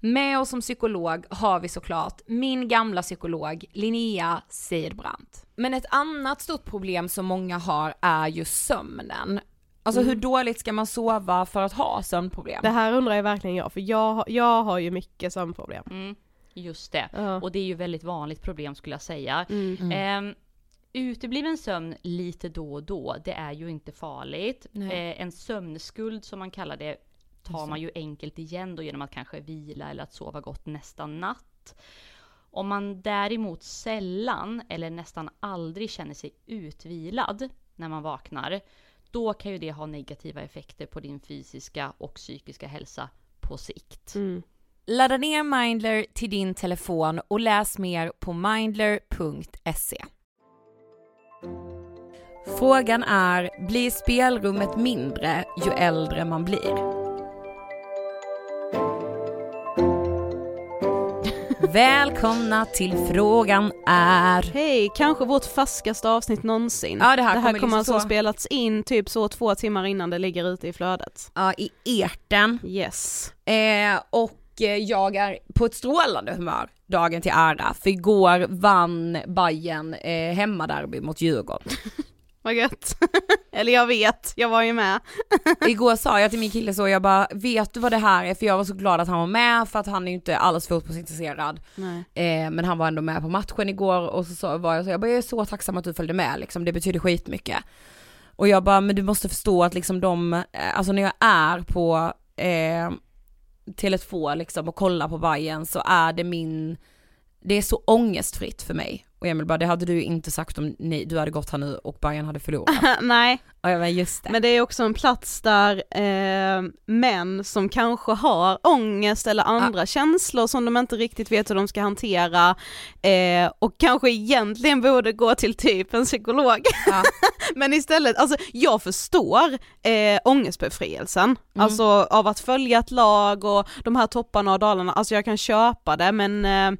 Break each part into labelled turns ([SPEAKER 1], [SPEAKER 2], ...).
[SPEAKER 1] Med oss som psykolog har vi såklart min gamla psykolog Linnea Seidbrant.
[SPEAKER 2] Men ett annat stort problem som många har är ju sömnen. Alltså hur dåligt ska man sova för att ha sömnproblem?
[SPEAKER 3] Det här undrar jag verkligen jag, för jag, jag har ju mycket sömnproblem.
[SPEAKER 4] Mm, just det.
[SPEAKER 3] Ja.
[SPEAKER 4] Och det är ju väldigt vanligt problem skulle jag säga.
[SPEAKER 3] Mm.
[SPEAKER 4] Eh, utebliven sömn lite då och då, det är ju inte farligt. Eh, en sömnskuld som man kallar det tar man ju enkelt igen då genom att kanske vila eller att sova gott nästa natt. Om man däremot sällan eller nästan aldrig känner sig utvilad när man vaknar, då kan ju det ha negativa effekter på din fysiska och psykiska hälsa på sikt.
[SPEAKER 3] Mm.
[SPEAKER 2] Ladda ner Mindler till din telefon och läs mer på mindler.se. Frågan är, blir spelrummet mindre ju äldre man blir? Välkomna till Frågan är.
[SPEAKER 3] Hej, kanske vårt färskaste avsnitt någonsin.
[SPEAKER 2] Ja, det här
[SPEAKER 3] det här
[SPEAKER 2] kommer
[SPEAKER 3] kommer
[SPEAKER 2] liksom
[SPEAKER 3] alltså
[SPEAKER 2] så-
[SPEAKER 3] ha spelats in typ så två timmar innan det ligger ute i flödet.
[SPEAKER 2] Ja, i erten.
[SPEAKER 3] Yes.
[SPEAKER 2] Eh, och eh, jag är på ett strålande humör dagen till ära, för igår vann Bayern eh, hemmaderby mot Djurgården.
[SPEAKER 3] Vad gött. Eller jag vet, jag var ju med.
[SPEAKER 2] Igår sa jag till min kille så, jag bara, vet du vad det här är? För jag var så glad att han var med, för att han är ju inte alls fotbollsintresserad. Eh, men han var ändå med på matchen igår och så, så var jag så, jag bara, jag är så tacksam att du följde med liksom, det betyder skitmycket. Och jag bara, men du måste förstå att liksom de, eh, alltså när jag är på eh, Tele2 liksom och kollar på Bayern så är det min, det är så ångestfritt för mig. Och Emil bara, det hade du inte sagt om ni, du hade gått här nu och Bayern hade förlorat.
[SPEAKER 3] Nej,
[SPEAKER 2] och jag bara, just det.
[SPEAKER 3] men det är också en plats där eh, män som kanske har ångest eller andra känslor som de inte riktigt vet hur de ska hantera eh, och kanske egentligen borde gå till typ en psykolog.
[SPEAKER 2] Ja.
[SPEAKER 3] Men istället, alltså jag förstår eh, ångestbefrielsen,
[SPEAKER 2] Mm.
[SPEAKER 3] alltså av att följa ett lag och de här topparna och dalarna, alltså jag kan köpa det men eh,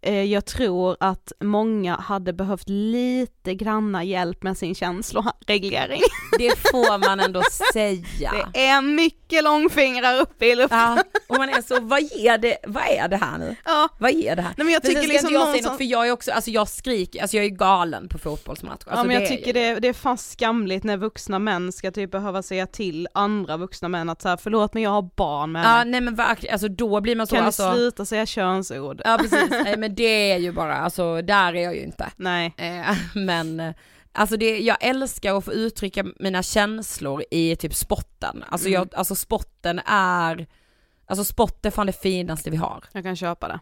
[SPEAKER 3] eh, jag tror att många hade behövt lite granna hjälp med sin känsloreglering.
[SPEAKER 2] Det får man ändå säga.
[SPEAKER 3] Det är mycket långfingrar uppe i luften.
[SPEAKER 2] Ja, och man är så, vad är det, vad är det här nu?
[SPEAKER 3] Ja.
[SPEAKER 2] Vad är det här?
[SPEAKER 3] Nej men jag
[SPEAKER 2] Men
[SPEAKER 3] tycker
[SPEAKER 2] sen ska
[SPEAKER 3] liksom
[SPEAKER 2] inte jag säga
[SPEAKER 3] som...
[SPEAKER 2] något för jag är också, alltså jag skriker, alltså jag är galen på fotbollsmatcher. Alltså
[SPEAKER 3] ja men jag
[SPEAKER 2] är
[SPEAKER 3] tycker det, det är fan skamligt när vuxna män ska typ behöva säga till andra vuxna män att så här, förlåt men jag har barn med
[SPEAKER 2] Ja nej men verkligen, alltså då blir man så
[SPEAKER 3] Kan
[SPEAKER 2] alltså,
[SPEAKER 3] ni sluta säga könsord?
[SPEAKER 2] Ja precis, nej men det är ju bara, alltså där är jag ju inte.
[SPEAKER 3] Nej.
[SPEAKER 2] Eh, men eh, Alltså det, jag älskar att få uttrycka mina känslor i typ spotten. Alltså, jag, alltså spotten är, alltså sport är fan det finaste vi har.
[SPEAKER 3] Jag kan köpa det.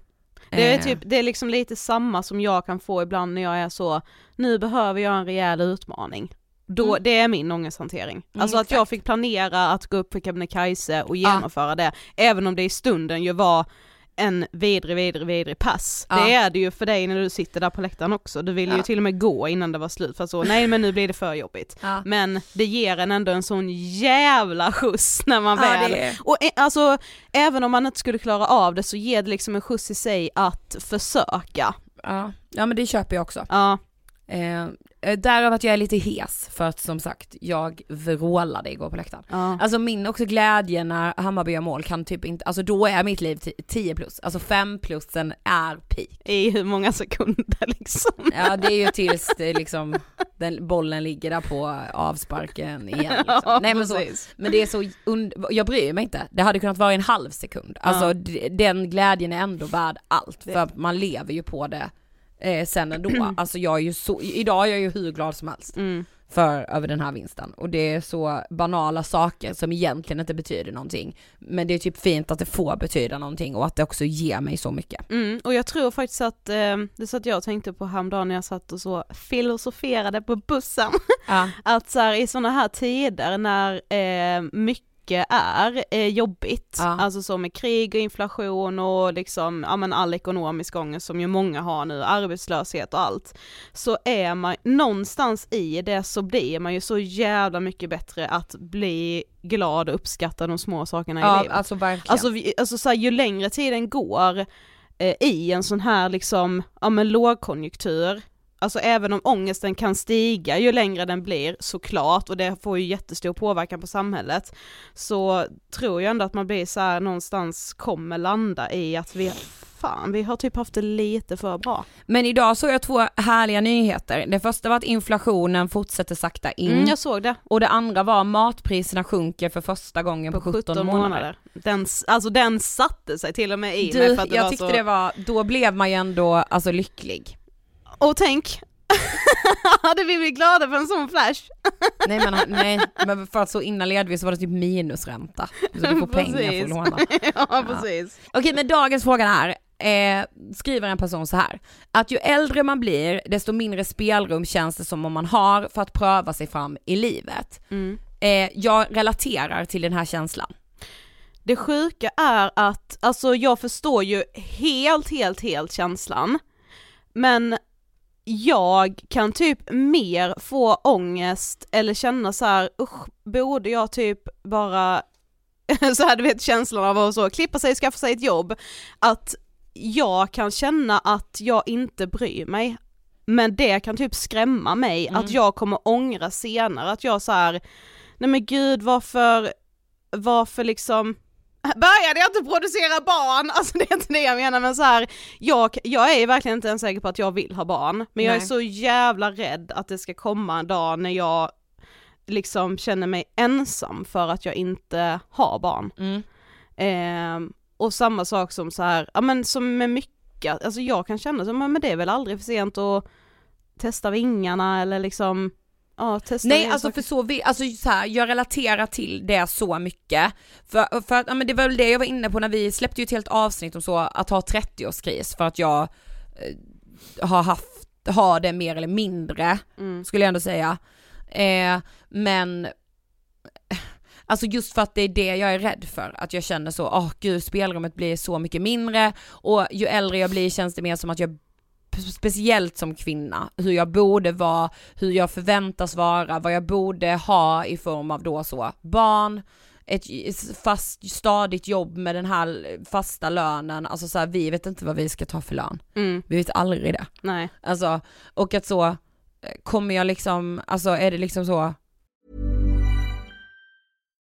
[SPEAKER 3] Det är
[SPEAKER 2] Eh,
[SPEAKER 3] typ, det är liksom lite samma som jag kan få ibland när jag är så, nu behöver jag en rejäl utmaning. Då,
[SPEAKER 2] Mm.
[SPEAKER 3] det är min ångesthantering.
[SPEAKER 2] Mm,
[SPEAKER 3] alltså att jag fick planera att gå upp för Kebnekaise och genomföra det, även om det i stunden ju var en vidrig, vidrig, vidrig pass.
[SPEAKER 2] Ja.
[SPEAKER 3] Det är det ju för dig när du sitter där på läktaren också, du ville ju
[SPEAKER 2] Ja.
[SPEAKER 3] till och med gå innan det var slut för att så, nej men nu blir det för jobbigt.
[SPEAKER 2] Ja.
[SPEAKER 3] Men det ger en ändå en sån jävla skjuts när man väl
[SPEAKER 2] är-
[SPEAKER 3] och eh, alltså, även om man inte skulle klara av det så ger det liksom en skjuts i sig att försöka.
[SPEAKER 2] Ja, ja men det köper jag också.
[SPEAKER 3] Ja,
[SPEAKER 2] Eh, eh, därav att jag är lite hes för att som sagt jag vrålade igår på läktaren.
[SPEAKER 3] ja.
[SPEAKER 2] Alltså min också glädje när Hammarby gör mål kan typ inte, alltså då är mitt liv 10 plus, alltså 5 plussen är peak.
[SPEAKER 3] I hur många sekunder liksom.
[SPEAKER 2] Ja det är ju tills det liksom, den bollen ligger där på avsparken igen liksom.
[SPEAKER 3] Ja,
[SPEAKER 2] Nej men så, men det är så, jag bryr mig inte. Det hade kunnat vara en halv sekund. Alltså
[SPEAKER 3] Ja.
[SPEAKER 2] den glädjen är ändå värd allt, för man lever ju på det eh, sen ändå. Alltså jag är ju så, idag är jag ju hur glad som helst
[SPEAKER 3] Mm.
[SPEAKER 2] för, över den här vinsten. Och det är så banala saker som egentligen inte betyder någonting. Men det är typ fint att det får betyda någonting och att det också ger mig så mycket.
[SPEAKER 3] Mm, och jag tror faktiskt att, eh, det satt jag och tänkte på häromdagen när jag satt och så filosoferade på bussen,
[SPEAKER 2] Ja.
[SPEAKER 3] att så här, i sådana här tider när eh, mycket är eh, jobbigt,
[SPEAKER 2] Ja.
[SPEAKER 3] alltså så med krig och inflation och liksom, ja men all ekonomisk ångest som ju många har nu, arbetslöshet och allt, så är man, någonstans i det så blir man ju så jävla mycket bättre att bli glad och uppskatta de små sakerna i
[SPEAKER 2] Ja,
[SPEAKER 3] livet.
[SPEAKER 2] alltså verkligen.
[SPEAKER 3] Alltså, vi, alltså så här, ju längre tiden går eh, i en sån här liksom, ja men lågkonjunktur, alltså även om ångesten kan stiga ju längre den blir såklart och det får ju jättestor påverkan på samhället, så tror jag ändå att man blir så här någonstans kommer landa i att vi, fan vi har typ haft det lite för bra.
[SPEAKER 2] Men idag såg jag två härliga nyheter. Det första var att inflationen fortsätter sakta in.
[SPEAKER 3] Mm, jag såg det.
[SPEAKER 2] Och det andra var matpriserna sjunker för första gången på, 17, månader.
[SPEAKER 3] Den, s- alltså den satte sig till och med i
[SPEAKER 2] Du,
[SPEAKER 3] mig för att det
[SPEAKER 2] jag
[SPEAKER 3] var
[SPEAKER 2] tyckte
[SPEAKER 3] så...
[SPEAKER 2] det var, då blev man ju ändå alltså lycklig.
[SPEAKER 3] Och tänk, hade vi blivit glada för en sån flash?
[SPEAKER 2] Nej men, nej, men för att så innan ledvis så var det typ minusränta. Så du får pengar för att låna.
[SPEAKER 3] ja precis.
[SPEAKER 2] Okej men dagens fråga är, eh, skriver en person så här, att ju äldre man blir desto mindre spelrum känns det som om man har för att pröva sig fram i livet.
[SPEAKER 3] Mm.
[SPEAKER 2] Eh, jag relaterar till den här känslan.
[SPEAKER 3] Det sjuka är att, alltså jag förstår ju helt, helt, helt känslan, men jag kan typ mer få ångest eller känna så här, usch, borde jag typ bara, så här du vet känslan av att så, klippa sig, skaffa sig ett jobb, att jag kan känna att jag inte bryr mig, men det kan typ skrämma mig,
[SPEAKER 2] Mm.
[SPEAKER 3] att jag kommer ångra senare, att jag så här, nej men gud varför, varför liksom Började jag inte producera barn? Alltså det är inte det jag menar men så här, jag, jag är verkligen inte ens säker på att jag vill ha barn, men jag är
[SPEAKER 2] Nej.
[SPEAKER 3] så jävla rädd att det ska komma en dag när jag liksom känner mig ensam för att jag inte har barn.
[SPEAKER 2] Mm.
[SPEAKER 3] Ehm, och samma sak som så här, ja men som med mycket, alltså jag kan känna som, men det är väl aldrig för sent att testa vingarna eller liksom, ja testa
[SPEAKER 2] Nej alltså
[SPEAKER 3] saker.
[SPEAKER 2] för så, vi, alltså så här, jag relaterar till det så mycket. För, för att, ja, men det var väl det jag var inne på när vi släppte ju ett helt avsnitt om så, att ha 30-årskris för att jag eh, har haft, har det mer eller mindre,
[SPEAKER 3] Mm.
[SPEAKER 2] skulle jag ändå säga. Eh, men Alltså just för att det är det jag är rädd för, att jag känner så, åh gud spelrummet blir så mycket mindre och ju äldre jag blir känns det mer som att jag speciellt som kvinna, hur jag borde vara, hur jag förväntas vara, vad jag borde ha i form av då så barn, ett fast stadigt jobb med den här fasta lönen, alltså så här, vi vet inte vad vi ska ta för lön.
[SPEAKER 3] Mm.
[SPEAKER 2] Vi vet aldrig det.
[SPEAKER 3] Nej.
[SPEAKER 2] Alltså, och att så, eh, kommer jag liksom, alltså är det liksom så,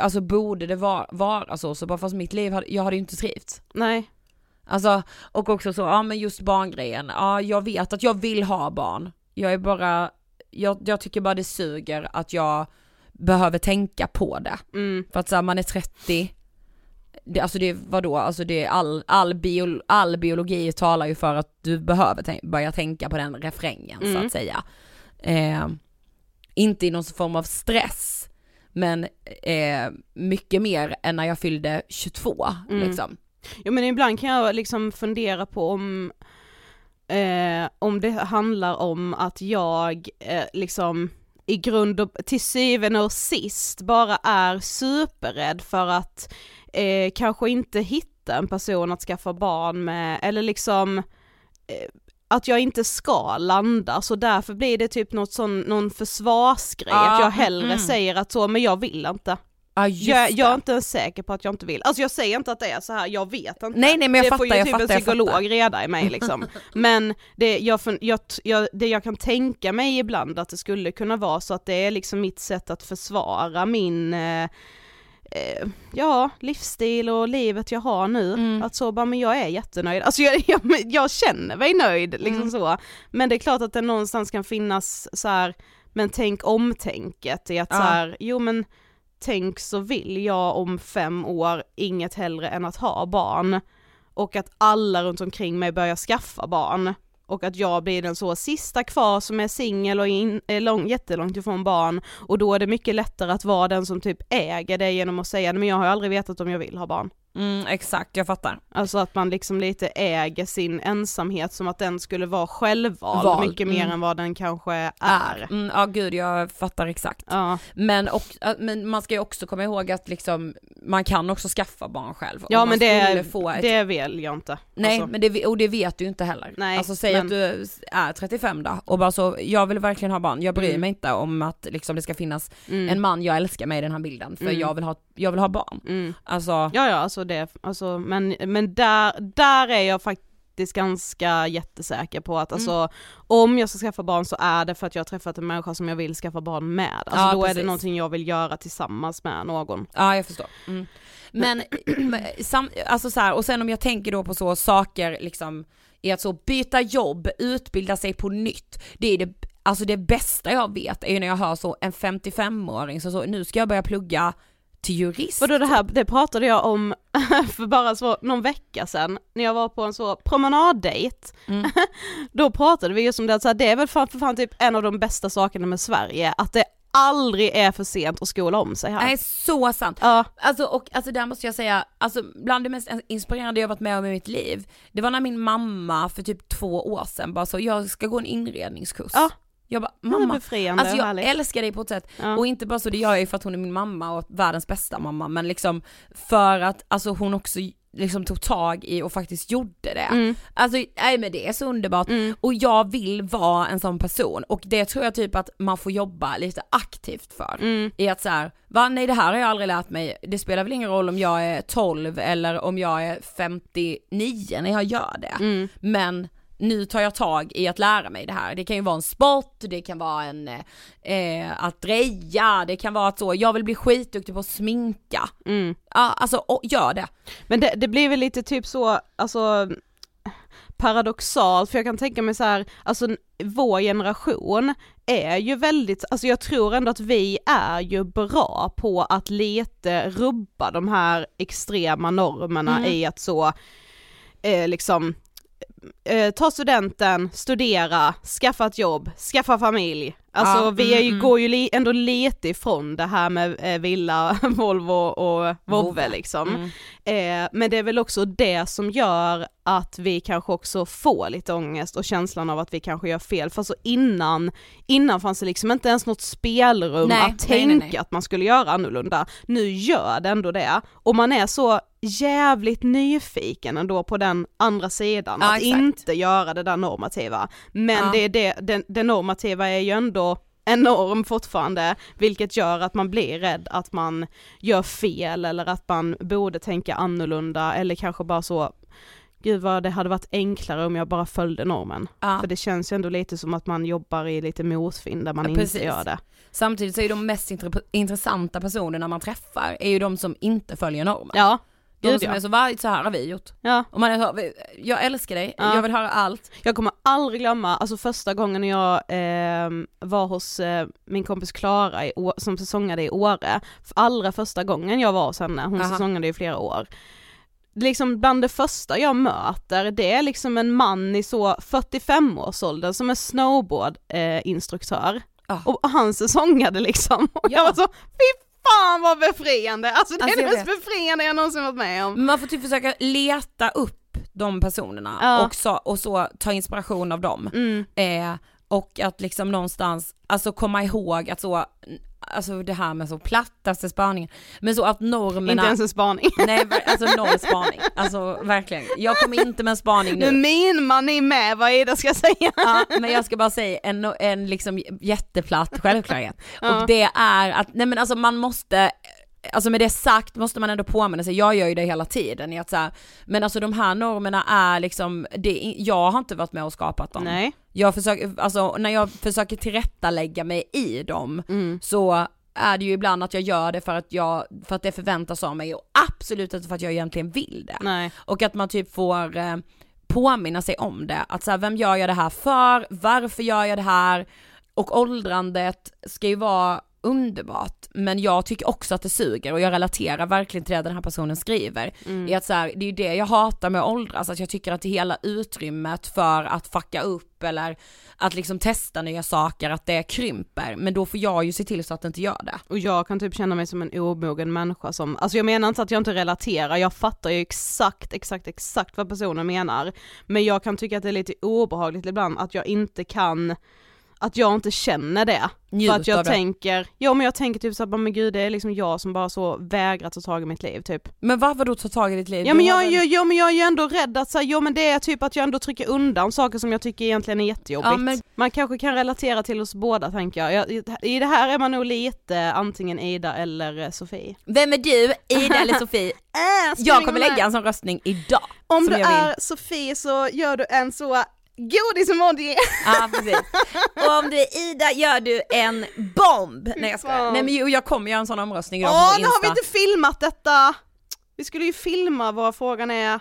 [SPEAKER 2] alltså borde det vara, vara så, så bara fast mitt liv, hade, jag hade ju inte trivts.
[SPEAKER 3] Nej.
[SPEAKER 2] Alltså, och också så, ja men just barngrejen, ja jag vet att jag vill ha barn. Jag är bara, jag, jag tycker bara det suger att jag behöver tänka på det.
[SPEAKER 3] Mm.
[SPEAKER 2] För att så här, man är 30, det, alltså det vadå, alltså det är all, all, bio, all biologi talar ju för att du behöver tänk, börja tänka på den refrängen så
[SPEAKER 3] Mm.
[SPEAKER 2] att säga. Eh, inte i någon form av stress, men eh, mycket mer än när jag fyllde 22
[SPEAKER 3] Mm.
[SPEAKER 2] liksom.
[SPEAKER 3] Jo men ibland kan jag liksom fundera på om, eh, om det handlar om att jag eh, liksom i grund och till syvende och sist bara är superrädd för att eh, kanske inte hitta en person att skaffa barn med, eller liksom eh, att jag inte ska landa, så därför blir det typ något sån, någon försvarsgrej,
[SPEAKER 2] Ja,
[SPEAKER 3] att jag hellre
[SPEAKER 2] mm.
[SPEAKER 3] säger att så, men jag vill inte.
[SPEAKER 2] Just
[SPEAKER 3] Jag, jag är inte ens säker på att jag inte vill. Alltså jag säger inte att det är så här, jag vet inte.
[SPEAKER 2] Nej, nej, men jag
[SPEAKER 3] det
[SPEAKER 2] fattar,
[SPEAKER 3] får ju typ
[SPEAKER 2] fattar,
[SPEAKER 3] en psykolog reda i mig liksom. Men det jag, jag, jag, det jag kan tänka mig ibland att det skulle kunna vara så att det är liksom mitt sätt att försvara min eh, eh, ja, livsstil och livet jag har nu.
[SPEAKER 2] Mm.
[SPEAKER 3] Att så bara, men jag är jättenöjd. Alltså jag, jag, jag känner mig nöjd liksom
[SPEAKER 2] Mm.
[SPEAKER 3] så. Men det är klart att det någonstans kan finnas så här, men tänk om-tänket i att
[SPEAKER 2] Ja.
[SPEAKER 3] så här, jo men tänk så vill jag om fem år inget hellre än att ha barn och att alla runt omkring mig börjar skaffa barn och att jag blir den så sista kvar som är singel och in, är lång, jättelångt ifrån barn och då är det mycket lättare att vara den som typ äger det genom att säga men jag har ju aldrig vetat om jag vill ha barn.
[SPEAKER 2] Mm, exakt, jag fattar.
[SPEAKER 3] Alltså att man liksom lite äger sin ensamhet som att den skulle vara självvald
[SPEAKER 2] Vald,
[SPEAKER 3] mycket mer
[SPEAKER 2] mm.
[SPEAKER 3] än vad den kanske är.
[SPEAKER 2] Mm, ja gud jag fattar exakt.
[SPEAKER 3] Ja.
[SPEAKER 2] Men, och, men man ska ju också komma ihåg att liksom, man kan också skaffa barn själv.
[SPEAKER 3] Ja men det,
[SPEAKER 2] få ett,
[SPEAKER 3] det vill jag inte.
[SPEAKER 2] Nej
[SPEAKER 3] Alltså.
[SPEAKER 2] men det, och det vet du ju inte heller.
[SPEAKER 3] Nej,
[SPEAKER 2] alltså säg
[SPEAKER 3] men-
[SPEAKER 2] att du är 35 då och bara så, jag vill verkligen ha barn, jag bryr
[SPEAKER 3] Mm.
[SPEAKER 2] mig inte om att liksom det ska finnas
[SPEAKER 3] Mm.
[SPEAKER 2] en man jag älskar med i den här bilden för
[SPEAKER 3] Mm.
[SPEAKER 2] jag, vill ha, jag vill ha barn.
[SPEAKER 3] Mm.
[SPEAKER 2] Alltså,
[SPEAKER 3] Ja ja, alltså det, alltså, men, men där, där är jag faktiskt ganska jättesäker på att alltså
[SPEAKER 2] Mm.
[SPEAKER 3] om jag ska skaffa barn så är det för att jag har träffat en människa som jag vill skaffa barn med. Alltså
[SPEAKER 2] Ja,
[SPEAKER 3] då är det
[SPEAKER 2] precis.
[SPEAKER 3] någonting jag vill göra tillsammans med någon.
[SPEAKER 2] Ja jag förstår. Mm. Men, sam, alltså så här, och sen om jag tänker då på så saker liksom, i att så byta jobb, utbilda sig på nytt, det är det, alltså det bästa jag vet är ju när jag hör så en 55-åring så, så nu ska jag börja plugga till jurist.
[SPEAKER 3] För då det här, det pratade jag om för bara så någon vecka sedan när jag var på en så promenaddejt.
[SPEAKER 2] Mm.
[SPEAKER 3] då pratade vi just om det att så här, det är väl fan, för fan typ en av de bästa sakerna med Sverige, att det aldrig är för sent att skola om sig här.
[SPEAKER 2] Nej så sant.
[SPEAKER 3] Ja.
[SPEAKER 2] Alltså och alltså där måste jag säga, alltså bland det mest inspirerande jag varit med om i mitt liv, det var när min mamma för typ två år sedan bara så, jag ska gå en inredningskurs.
[SPEAKER 3] Ja.
[SPEAKER 2] Jag bara,
[SPEAKER 3] Mamma, befriande
[SPEAKER 2] alltså jag
[SPEAKER 3] härligt.
[SPEAKER 2] älskar dig på ett sätt.
[SPEAKER 3] Ja.
[SPEAKER 2] Och inte bara så, det gör jag ju för att hon är min mamma och världens bästa mamma, men liksom för att alltså hon också liksom tog tag i och faktiskt gjorde det.
[SPEAKER 3] Mm.
[SPEAKER 2] Alltså nej men det är så underbart
[SPEAKER 3] Mm.
[SPEAKER 2] och jag vill vara en sån person och det tror jag typ att man får jobba lite aktivt för.
[SPEAKER 3] Mm.
[SPEAKER 2] I att så här, va nej det här har jag aldrig lärt mig, det spelar väl ingen roll om jag är 12 eller om jag är 59 när jag gör det.
[SPEAKER 3] Mm.
[SPEAKER 2] Men nu tar jag tag i att lära mig det här. Det kan ju vara en sport, det kan vara en, eh, att dreja, det kan vara att så, jag vill bli skitduktig på att sminka.
[SPEAKER 3] Mm.
[SPEAKER 2] Ja, alltså och, gör det.
[SPEAKER 3] Men det, det blir väl lite typ så, alltså paradoxalt, för jag kan tänka mig så här, alltså vår generation är ju väldigt, alltså jag tror ändå att vi är ju bra på att lite rubba de här extrema normerna
[SPEAKER 2] Mm.
[SPEAKER 3] i att så, eh, liksom, eh, ta studenten, studera, skaffa ett jobb, skaffa familj. Alltså
[SPEAKER 2] Ja,
[SPEAKER 3] vi är ju,
[SPEAKER 2] mm, mm.
[SPEAKER 3] går ju li, ändå lite ifrån det här med eh, villa, Volvo och Vovve liksom.
[SPEAKER 2] Mm.
[SPEAKER 3] Eh, men det är väl också det som gör att vi kanske också får lite ångest och känslan av att vi kanske gör fel. För så innan, innan fanns det liksom inte ens något spelrum
[SPEAKER 2] Nej,
[SPEAKER 3] att
[SPEAKER 2] nej,
[SPEAKER 3] tänka
[SPEAKER 2] nej.
[SPEAKER 3] att man skulle göra annorlunda. Nu gör det ändå det. Och man är så jävligt nyfiken ändå på den andra sidan,
[SPEAKER 2] Ja,
[SPEAKER 3] att
[SPEAKER 2] exakt.
[SPEAKER 3] inte göra det där normativa. Men
[SPEAKER 2] Ja.
[SPEAKER 3] det, är det, det, det normativa är ju ändå enorm fortfarande, vilket gör att man blir rädd att man gör fel eller att man borde tänka annorlunda eller kanske bara så Gud vad det hade varit enklare om jag bara följde normen.
[SPEAKER 2] Ja.
[SPEAKER 3] För det känns ju ändå lite som att man jobbar i lite motvind där man
[SPEAKER 2] Ja,
[SPEAKER 3] inte gör det.
[SPEAKER 2] Samtidigt så är de mest intre- intressanta personerna man träffar är ju de som inte följer normen.
[SPEAKER 3] Ja,
[SPEAKER 2] de
[SPEAKER 3] gud
[SPEAKER 2] som
[SPEAKER 3] ja.
[SPEAKER 2] är så, va, så här har vi gjort.
[SPEAKER 3] ja.
[SPEAKER 2] Och man är så, jag älskar dig,
[SPEAKER 3] Ja.
[SPEAKER 2] jag vill höra allt.
[SPEAKER 3] Jag kommer aldrig glömma, alltså första gången jag eh, var hos eh, min kompis Klara i, som säsongade i Åre, allra första gången jag var hos henne, hon
[SPEAKER 2] Aha.
[SPEAKER 3] säsongade i flera år. Liksom bland det första jag möter, det är liksom en man i så 45-årsåldern som är snowboardinstruktör. Eh.
[SPEAKER 2] Ja.
[SPEAKER 3] och han säsongade liksom, och jag
[SPEAKER 2] Ja.
[SPEAKER 3] var så, fy fan vad befriande! Alltså det
[SPEAKER 2] Alltså,
[SPEAKER 3] är det mest befriande jag någonsin varit med om.
[SPEAKER 2] Man får typ försöka leta upp de personerna
[SPEAKER 3] Ja.
[SPEAKER 2] och, så, och så ta inspiration av dem.
[SPEAKER 3] Mm.
[SPEAKER 2] Eh, och att liksom någonstans, alltså komma ihåg att så, alltså det här med så plattaste spaningen, men så att normerna
[SPEAKER 3] Inte ens en spaning.
[SPEAKER 2] Nej, alltså noll spaning. Alltså verkligen. Jag kommer inte med en spaning
[SPEAKER 3] Nu
[SPEAKER 2] nu.
[SPEAKER 3] mimar ni med vad Ida ska säga.
[SPEAKER 2] Ja, men jag ska bara säga en, en liksom jätteplatt självklarhet.
[SPEAKER 3] Ja.
[SPEAKER 2] Och det är att, nej men alltså man måste, alltså med det sagt måste man ändå påminna sig, jag gör ju det hela tiden i att så här, men alltså de här normerna är liksom, det, jag har inte varit med och skapat dem.
[SPEAKER 3] Nej.
[SPEAKER 2] Jag försöker, alltså när jag försöker tillrättalägga mig i dem
[SPEAKER 3] Mm.
[SPEAKER 2] så är det ju ibland att jag gör det för att jag, för att det förväntas av mig och absolut inte för att jag egentligen vill det.
[SPEAKER 3] Nej.
[SPEAKER 2] Och att man typ får eh, påminna sig om det, att så här, vem gör jag det här för, varför gör jag det här? Och åldrandet ska ju vara underbart, men jag tycker också att det suger och jag relaterar verkligen till det den här personen skriver.
[SPEAKER 3] Mm.
[SPEAKER 2] I att så här, det är ju det jag hatar med att åldras, att jag tycker att det hela utrymmet för att fucka upp eller att liksom testa nya saker, att det krymper, men då får jag ju se till så att det inte gör det.
[SPEAKER 3] Och jag kan typ känna mig som en omogen människa som, alltså jag menar inte att jag inte relaterar, jag fattar ju exakt, exakt, exakt vad personen menar. Men jag kan tycka att det är lite obehagligt ibland att jag inte kan, att jag inte känner det.
[SPEAKER 2] Njut
[SPEAKER 3] för att jag tänker, ja men jag tänker typ såhär, men gud det är liksom jag som bara så vägrar ta tag i mitt liv typ.
[SPEAKER 2] Men varför då ta tag i ditt liv?
[SPEAKER 3] Ja men jag,
[SPEAKER 2] väl-
[SPEAKER 3] ja, men jag är ju ändå rädd att säga, jo men det är typ att jag ändå trycker undan saker som jag tycker egentligen är jättejobbigt.
[SPEAKER 2] Ja, men-
[SPEAKER 3] Man kanske kan relatera till oss båda tänker jag. jag. I det här är man nog lite antingen Ida eller eh, Sofie.
[SPEAKER 2] Vem är du, Ida eller Sofie? Jag kommer lägga en sån röstning idag.
[SPEAKER 3] Om du är Sofie så gör du en så godis-emoji.
[SPEAKER 2] Ja precis. Och om du är Ida gör du en bomb. Nej jag skojar. Nej men jo jag kommer göra en sån omröstning idag
[SPEAKER 3] Åh,
[SPEAKER 2] på
[SPEAKER 3] nu har vi
[SPEAKER 2] Insta.
[SPEAKER 3] inte filmat detta! Vi skulle ju filma vad frågan är.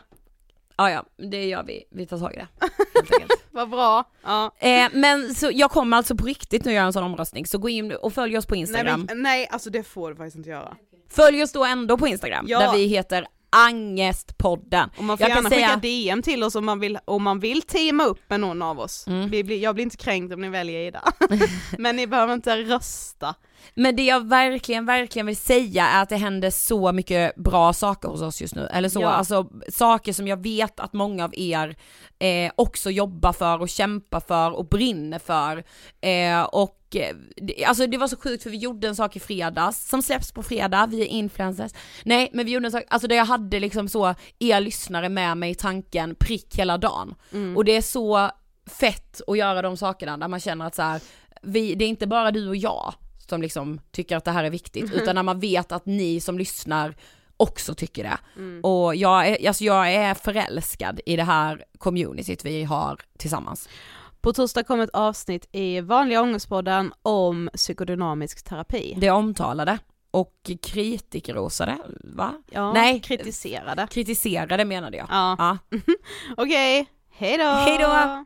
[SPEAKER 2] Ja ja, det gör vi. Vi tar tag i det. helt enkelt.
[SPEAKER 3] Vad bra. Ja.
[SPEAKER 2] eh, men så jag kommer alltså på riktigt nu göra en sån omröstning, så gå in och följ oss på
[SPEAKER 3] Nej,
[SPEAKER 2] Instagram.
[SPEAKER 3] men, nej, alltså det får du faktiskt inte göra.
[SPEAKER 2] Följ oss då ändå på Instagram,
[SPEAKER 3] Ja.
[SPEAKER 2] där vi heter Angestpodden.
[SPEAKER 3] Och man får
[SPEAKER 2] Jag
[SPEAKER 3] gärna
[SPEAKER 2] säga-
[SPEAKER 3] skicka DM till oss om man vill, om man vill teama upp med någon av oss.
[SPEAKER 2] Mm.
[SPEAKER 3] Vi blir, jag blir inte kränkt om ni väljer Ida. Men ni behöver inte rösta.
[SPEAKER 2] Men det jag verkligen, verkligen vill säga är att det händer så mycket bra saker hos oss just nu. Eller så,
[SPEAKER 3] Ja.
[SPEAKER 2] alltså saker som jag vet att många av er eh, också jobbar för och kämpar för och brinner för. Eh, och eh, alltså det var så sjukt för vi gjorde en sak i fredags som släpps på fredag, vi är influencers. Nej men vi gjorde en sak, alltså där jag hade liksom så er lyssnare med mig i tanken prick hela dagen. Och det är så fett att göra de sakerna där man känner att så här, vi, det är inte bara du och jag som liksom tycker att det här är viktigt, utan när man vet att ni som lyssnar också tycker det. Och jag är, alltså jag är förälskad i det här communityt vi har tillsammans.
[SPEAKER 3] På torsdag kommer ett avsnitt i vanliga ångestpodden om psykodynamisk terapi.
[SPEAKER 2] Det omtalade och kritikerrosade, va?
[SPEAKER 3] Ja,
[SPEAKER 2] Nej.
[SPEAKER 3] kritiserade.
[SPEAKER 2] Kritiserade menade jag.
[SPEAKER 3] Ja.
[SPEAKER 2] Ja.
[SPEAKER 3] Okej, hej då!
[SPEAKER 2] Hej då!